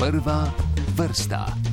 Prva vrsta.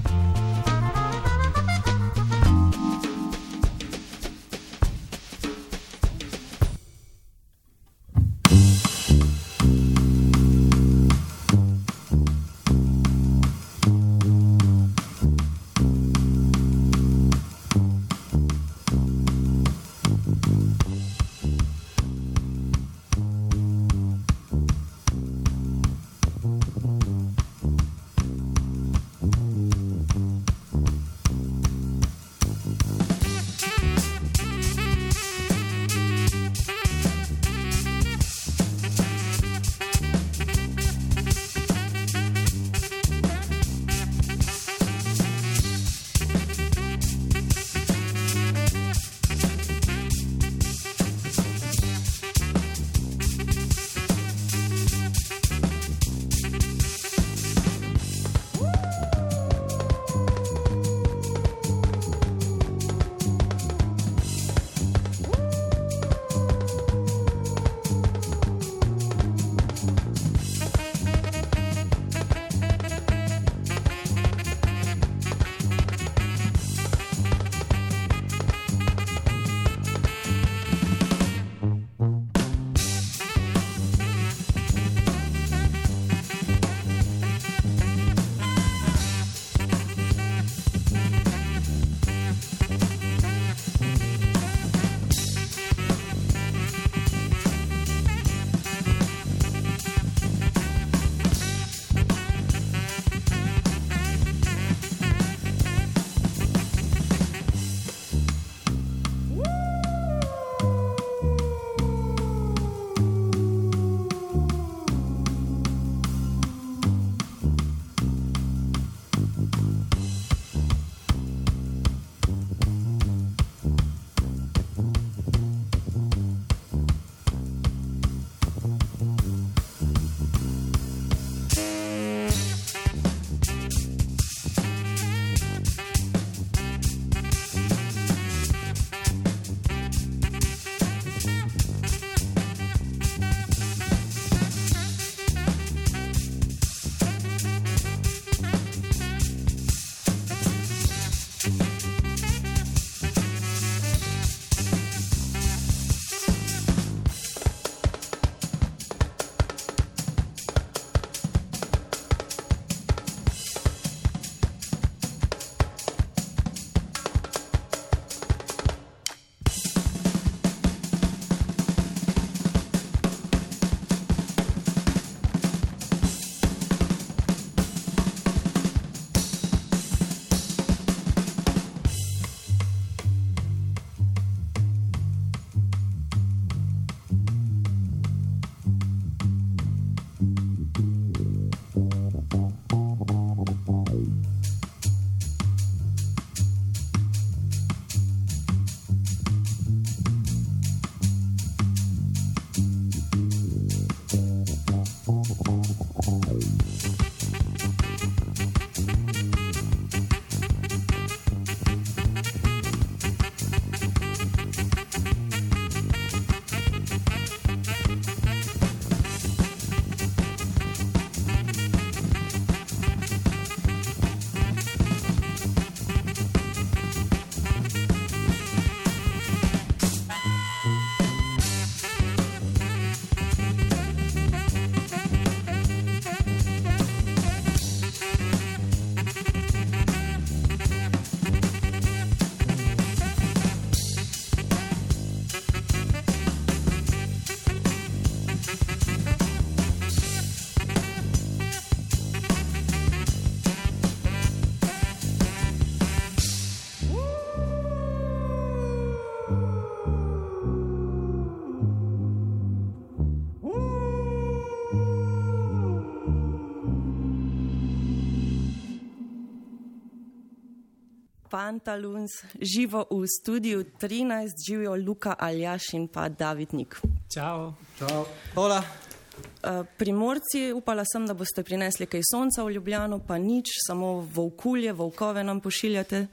Pantaluns, živo v studiu 13, živijo Luka Aljaš in pa David Nik. Čau. Čau. Hola. Uh, primorci, upala sem, da boste prinesli kaj sonca v Ljubljano, pa nič, samo volkulje, volkove nam pošiljate.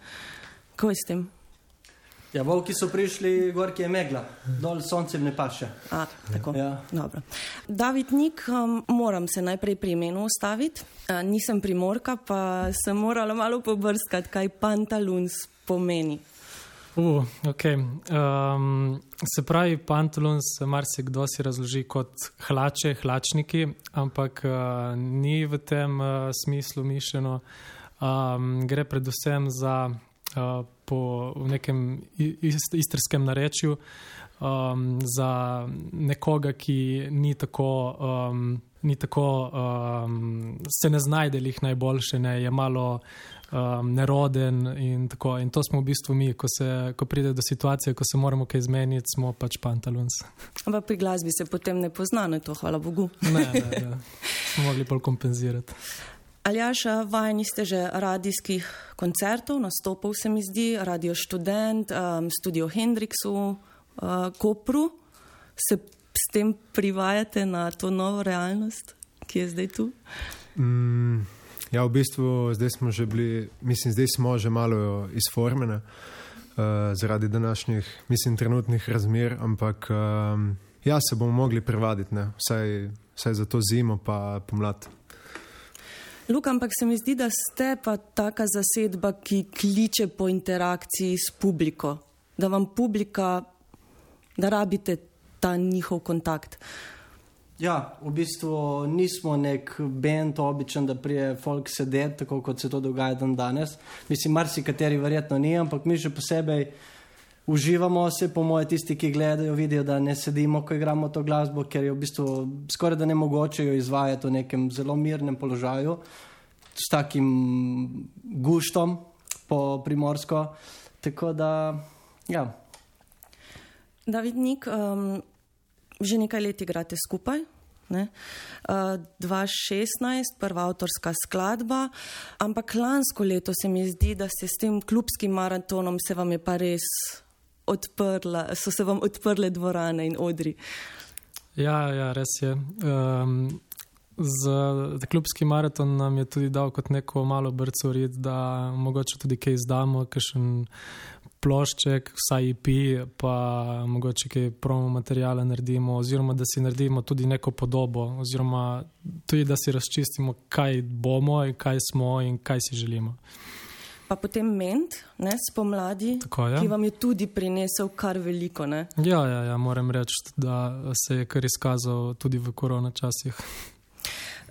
Kaj s tem? Ja, volki so prišli, gor je megla, dol sonce ne paše. A, tako. Ja. Dobro. David Nik, um, moram se najprej pri imenu ustaviti. Uh, nisem primorka, pa sem morala malo pobrskati, kaj pantaloons pomeni. Uh, okay. um, se pravi, pantaloons marsikdo si razloži kot hlače, hlačniki, ampak uh, ni v tem uh, smislu mišljeno. Um, gre predvsem za uh, po nekem ist, istrskem narečju um, za nekoga, ki ni tako. Um, Ni tako, um, se ne znajde jih najboljše, ne, je malo um, neroden. In, tako, in to smo v bistvu mi, ko, se, ko pride do situacije, ko se moramo kaj zmeniti, smo pač pantalons. Ampak pri glasbi se potem ne pozna, ne to, hvala Bogu. Ne, ne, ne. smo mogli bolj kompenzirati. Aljaša, vajeni ste že radijskih koncertov, nastopov se mi zdi, Radio Student, um, Studio Hendrixu, uh, Kopru. Se s tem privajate na to novo realnost, ki je zdaj tu? Mm, ja, v bistvu zdaj smo že bili, mislim, zdaj smo že malo izformene uh, zaradi današnjih, mislim, trenutnih razmer, ampak um, ja, se bomo mogli privaditi, vsaj, vsaj za to zimo pa pomlad. Luka, ampak se mi zdi, da ste pa taka zasedba, ki kliče po interakciji s publiko, da vam publika, da rabite ta njihov kontakt. Ja, v bistvu nismo nek bend, običen, da prije folk sedeti, tako kot se to dogaja dan danes. Mislim, marsikateri verjetno ni, ampak mi še posebej uživamo se, po moje, tisti, ki gledajo, vidijo, da ne sedimo, ko igramo to glasbo, ker je v bistvu skoraj da ne mogoče jo izvajati v nekem zelo mirnem položaju, s takim guštom po primorsko. Tako da, ja. David Nik, um, že nekaj let igrate skupaj. Ne? Uh, 2016, prva avtorska skladba, ampak lansko leto se mi zdi, da se s tem klubskim maratonom se vam je pa res odprla, so se vam odprle dvorane in odri. Ja, ja res je. Um, za klubski maraton nam je tudi dal kot neko malo brco red, da mogoče tudi kaj izdamo, kakšen plošček, vsaj IP, pa mogoče kaj promo materijala naredimo, oziroma da si naredimo tudi neko podobo, oziroma tudi da si razčistimo, kaj bomo in kaj smo in kaj si želimo. Pa potem ment, ne, spomladi, Tako, ja. ki vam je tudi prinesel kar veliko. Ne? Ja, ja, ja, moram reči, da se je kar izkazal tudi v korona časih.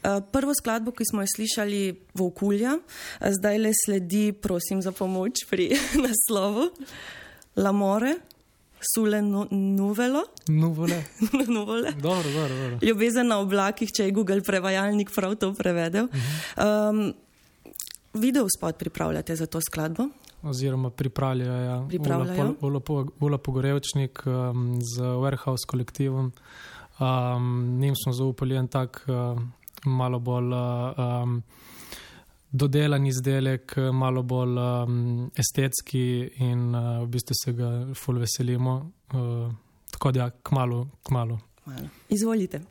Prvo skladbo, ki smo jo slišali, v okolju, zdaj le sledi, prosim za pomoč pri naslovu, Lamore, Sule Nuvelo. Nuvole. Nuvole. Dobro, dobro, dobro. Ljubezen na oblakih, če je Google prevajalnik prav to prevedel. Uh -huh. um, video spot pripravljate za to skladbo? Oziroma pripravljajo, ja. pripravljajo. Ula Pogorevčnik um, z Warehouse kolektivom. Um, njim smo zaupali en tak. Uh, malo bolj um, dodelan izdelek, malo bolj um, estetski, in uh, v bistvu se ga ful veselimo. Uh, tako da, kmalo, kmalo. Izvolite.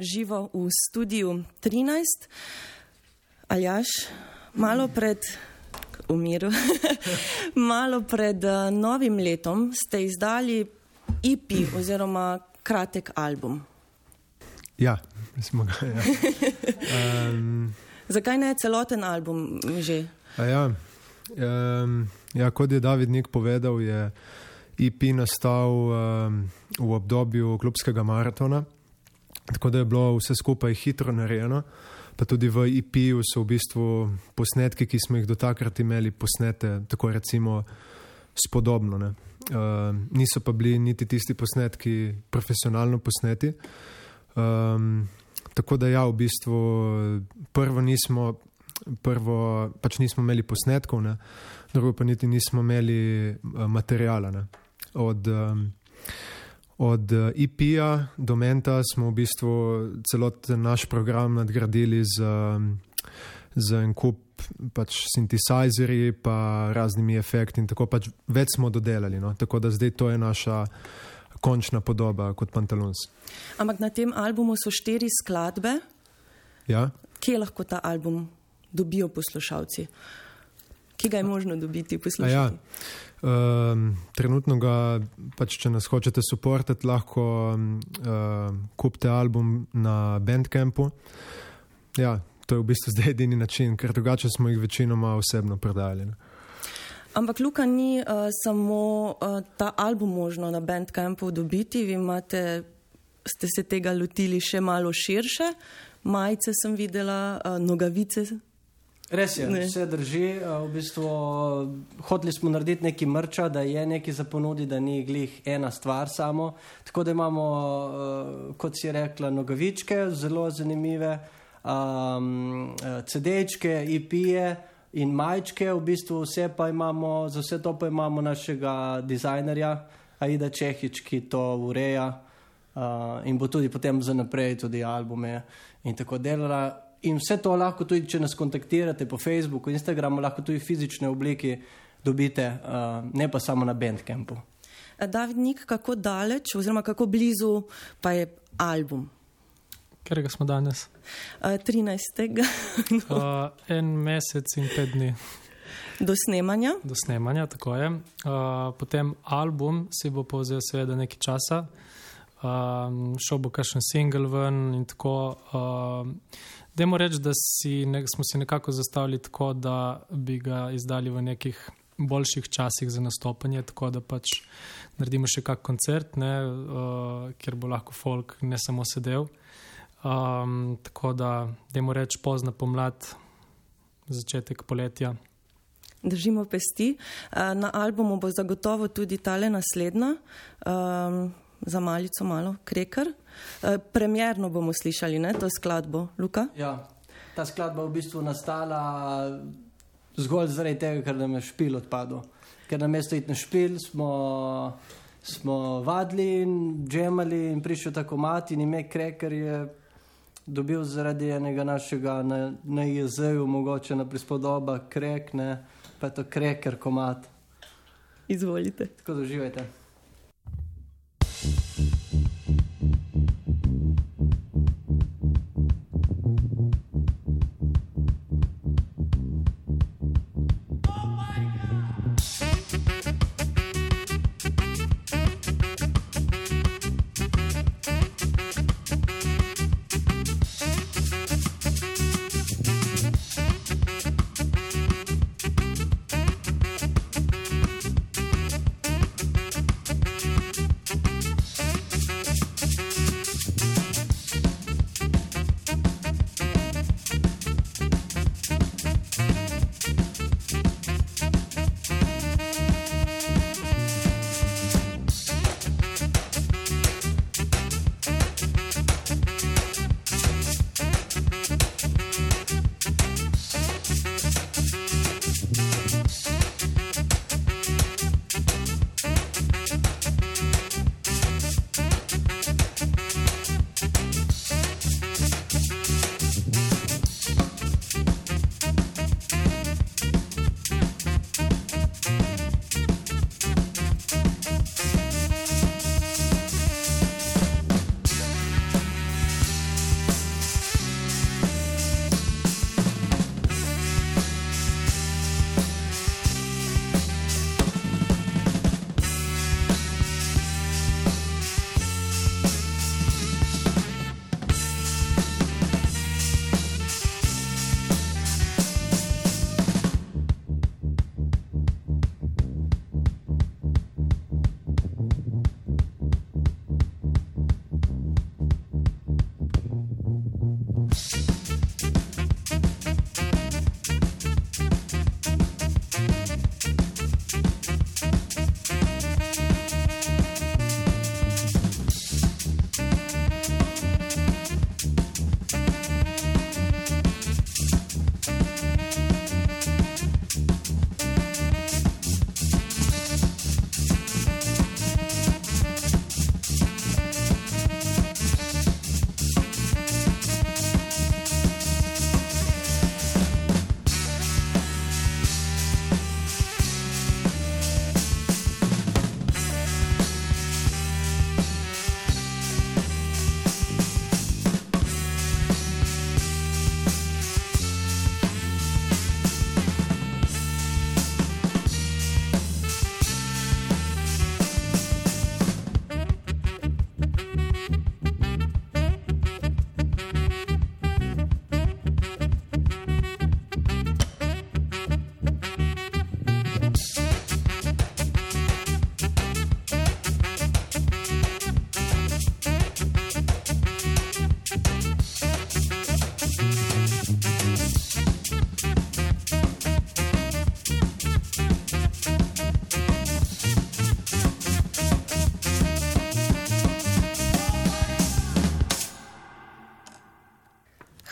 Živo v studiu 13. Aljaš, malo pred umiru, malo pred uh, novim letom ste izdali EP oziroma kratek album. Ja, smo ga. Ja. Um, Zakaj ne celoten album že? ja, um, ja, kot je David Nik povedal, je EP nastal um, v obdobju klubskega maratona, tako da je bilo vse skupaj hitro narejeno. Pa tudi v EP-ju so v bistvu posnetki, ki smo jih do takrat imeli, posnete tako recimo spodobno. Uh, niso pa bili niti tisti posnetki profesionalno posneti. Um, tako da ja, v bistvu prvo nismo, prvo pač nismo imeli posnetkov, ne? drugo pa niti nismo imeli uh, materijala. Ne? Od, um, od IP-ja do Menta smo v bistvu celoten naš program nadgradili z, z en kup pač sintesajzerji, pa raznimi efekti in tako pač več smo dodelali. No? Tako da zdaj to je naša končna podoba kot Pantalons. Ampak na tem albumu so štiri skladbe. Ja? Kje lahko ta album dobijo poslušalci? Ki ga je možno dobiti poslušalci? Ja. Um, trenutno ga, pač, če nas hočete podporiti, lahko um, kupite album na Bandcampu. Ja, to je v bistvu zdaj edini način, ker drugače smo jih večinoma osebno predali. Ne. Ampak Luka ni uh, samo uh, ta album možno na Bandcampu dobiti, vi imate, ste se tega lotili še malo širše. Majice sem videla, uh, nogavice. Res je, Ne. vse drži. Uh, v bistvu uh, hoteli smo narediti nekaj mrča, da je nekaj za ponudi, da ni glih ena stvar samo. Tako da imamo, uh, kot si rekla, nogavičke, zelo zanimive, um, uh, CD-čke, IP-je. In majčke, v bistvu vse pa imamo, za vse to pa imamo našega dizajnerja, Aida Čehič, ki to ureja uh, in bo tudi potem za naprej tudi albume in tako delala. In vse to lahko tudi, če nas kontaktirate po Facebooku, Instagramu, lahko tudi v fizični obliki dobite, uh, ne pa samo na Bandcampu. Uh, David Nik, kako daleč oziroma kako blizu pa je album? Ker ga smo danes. Uh, 13. Uh, en mesec in pet dni do snemanja. do snemanja, tako je. Uh, potem album si bo povzel seveda nekaj časa, um, šel bo kakšen single ven in tako. Um, Dajmo reči, da si ne, smo si nekako zastavili tako, da bi ga izdali v nekih boljših časih za nastopanje, tako da pač naredimo še kak koncert, ne, uh, kjer bo lahko folk ne samo sedel. Um, tako da, dajmo reči, pozna pomlad, začetek poletja. Držimo pesti. Uh, na albumu bo zagotovo tudi tale naslednja, um, za malico malo, kreker. Uh, premjerno bomo slišali ne, to skladbo, Luka. Ja, ta skladba je v bistvu nastala zgolj zaradi tega, ker nam je špil odpadel. Ker na mesto iti na špil smo, smo vadili in džemali in prišel tako mat in ime Kreker je dobil zaradi enega našega na, na jezeju, mogoče na prispodoba krek, ne, pa je to Kreker komat. Izvolite. Tako da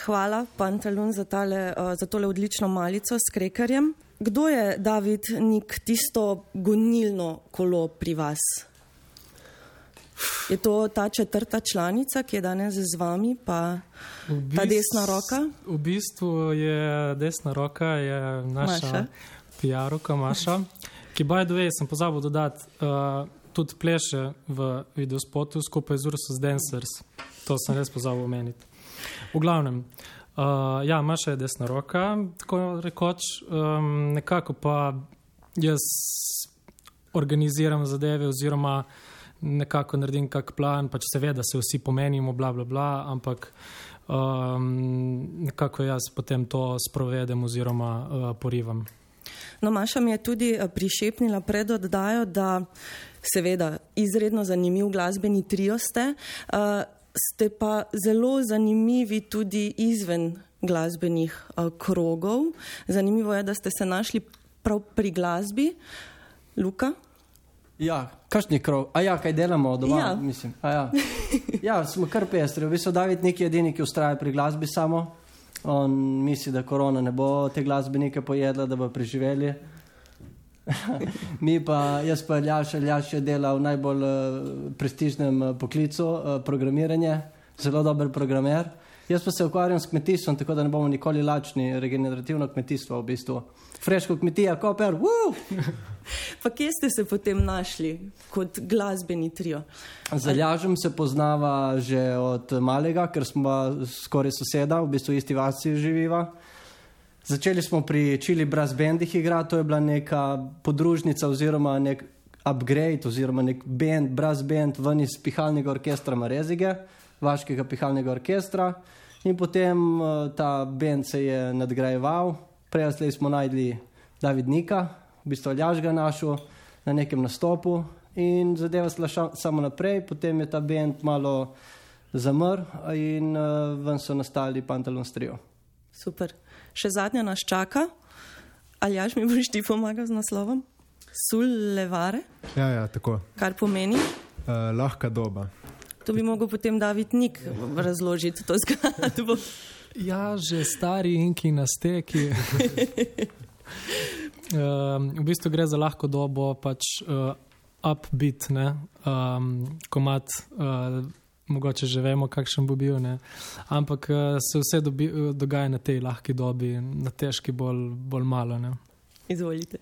hvala, Pantalun, za, tale, uh, za tole odlično malico s krekerjem. Kdo je, David, nek tisto gonilno kolo pri vas? Je to ta četrta članica, ki je danes z vami, pa V ta bist- desna roka? V bistvu je desna roka je naša Maša. PR-ovka Maša, ki, by the way, sem pozabil dodati, uh, tudi pleše v videospotu skupaj z Ursus Dancers. To sem res pozabil omeniti. V glavnem, uh, ja, Maša je desna roka, tako rekoč, um, nekako pa jaz organiziram zadeve oziroma nekako naredim kak plan, pač seveda se vsi pomenimo, bla, bla, bla, ampak um, nekako jaz potem to sprovedem oziroma uh, porivam. No, Maša mi je tudi eh, prišepnila pred oddajo, da seveda izredno zanimiv glasbeni trio ste, uh, ste pa zelo zanimivi tudi izven glasbenih uh, krogov. Zanimivo je, da ste se našli prav pri glasbi. Luka? Ja, kakšni krov, a ja, kaj delamo doma, Ja. mislim. A Ja. ja, smo kar pestri. V bistvu David je edini, ki ustraja pri glasbi samo. On misli, da korona ne bo te glasbenike pojedla, da bo preživeli. Mi pa, jaz pa Ljaš, Ljaš je delal v najbolj uh, prestižnem uh, poklicu, uh, programiranje, zelo dober programer. Jaz pa se ukvarjam s kmetijstvom, tako da ne bomo nikoli lačni, regenerativno kmetijstvo v bistvu. Freško kmetija, koper, uu! Pa kje ste se potem našli kot glasbeni trio? Z Ljažem se poznava že od malega, ker smo skoraj soseda, v bistvu isti vasi živiva. Začeli smo pri Čili Brass Bandih igrati, to je bila neka podružnica oziroma nek upgrade oziroma nek band, brass band ven iz pihalnega orkestra Marezige, vaškega pihalnega orkestra. In potem uh, ta band se je nadgrajeval, prej smo najdli Davidnika, v bistvu Ljaž ga našel na nekem nastopu in zadeva šla ša- samo naprej, potem je ta band malo zamrl in uh, ven so nastali Pantalon Strio. Super. Še zadnja nas čaka. Ali jaš mi boš ti pomagal z naslovom? Sulevare, Ja, ja, tako. kar pomeni. Uh, lahka doba. To bi mogel potem David Nik razložiti, to zgodbo. Ja, že stari inki na steki. um, v bistvu gre za lahko dobo, pač uh, upbeat, ne, um, komat. Uh, Mogoče že vemo, kakšen bo bil, ne? ampak uh, se vse dobi, uh, dogaja na tej lahki dobi, na težki bolj, bolj malo. Ne? Izvolite.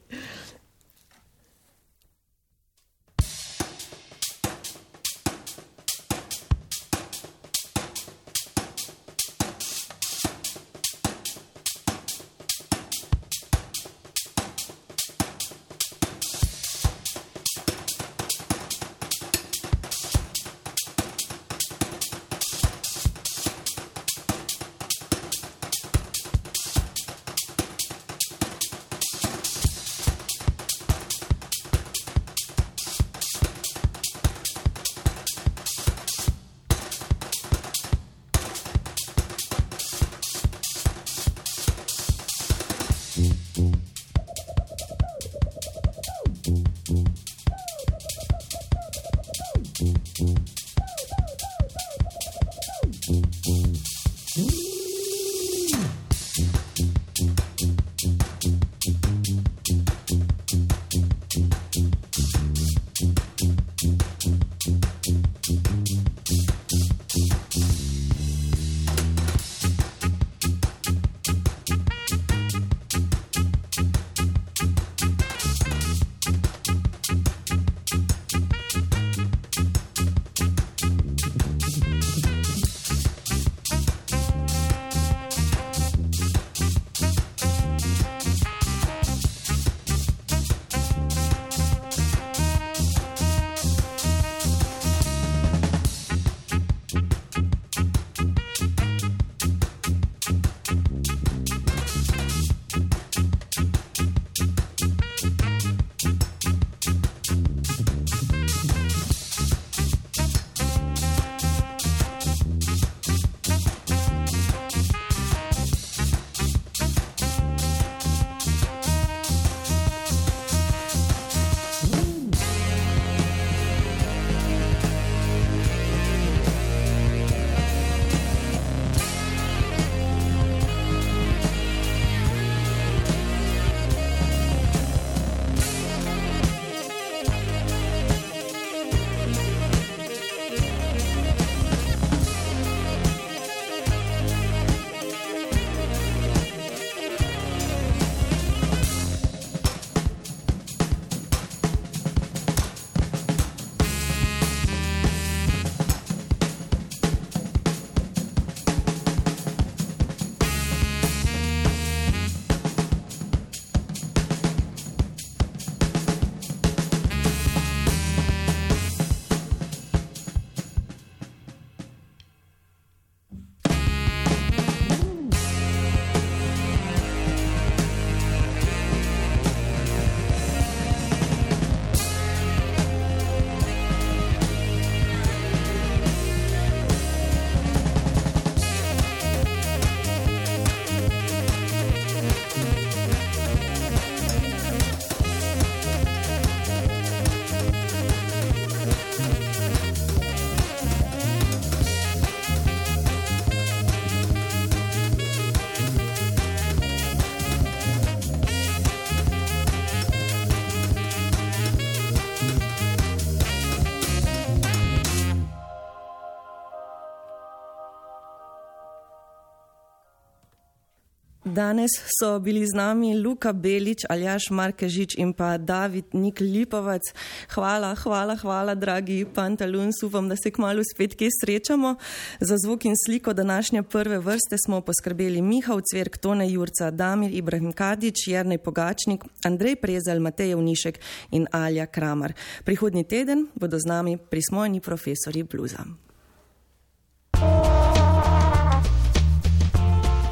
Danes so bili z nami Luka Belič, Aljaš Markežič in pa David Nik Lipovac. Hvala, hvala, hvala, dragi Pantalun, upam, da se kmalo spet kje srečamo. Za zvok in sliko današnje prve vrste smo poskrbeli Mihav Cverk, Tone Jurca, Damir Ibrahim Kadič, Jernej Pogačnik, Andrej Prezel, Matejev Nišek in Alja Kramar. Prihodnji teden bodo z nami prismojni profesori bluza.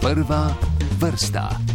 Prva vrsta.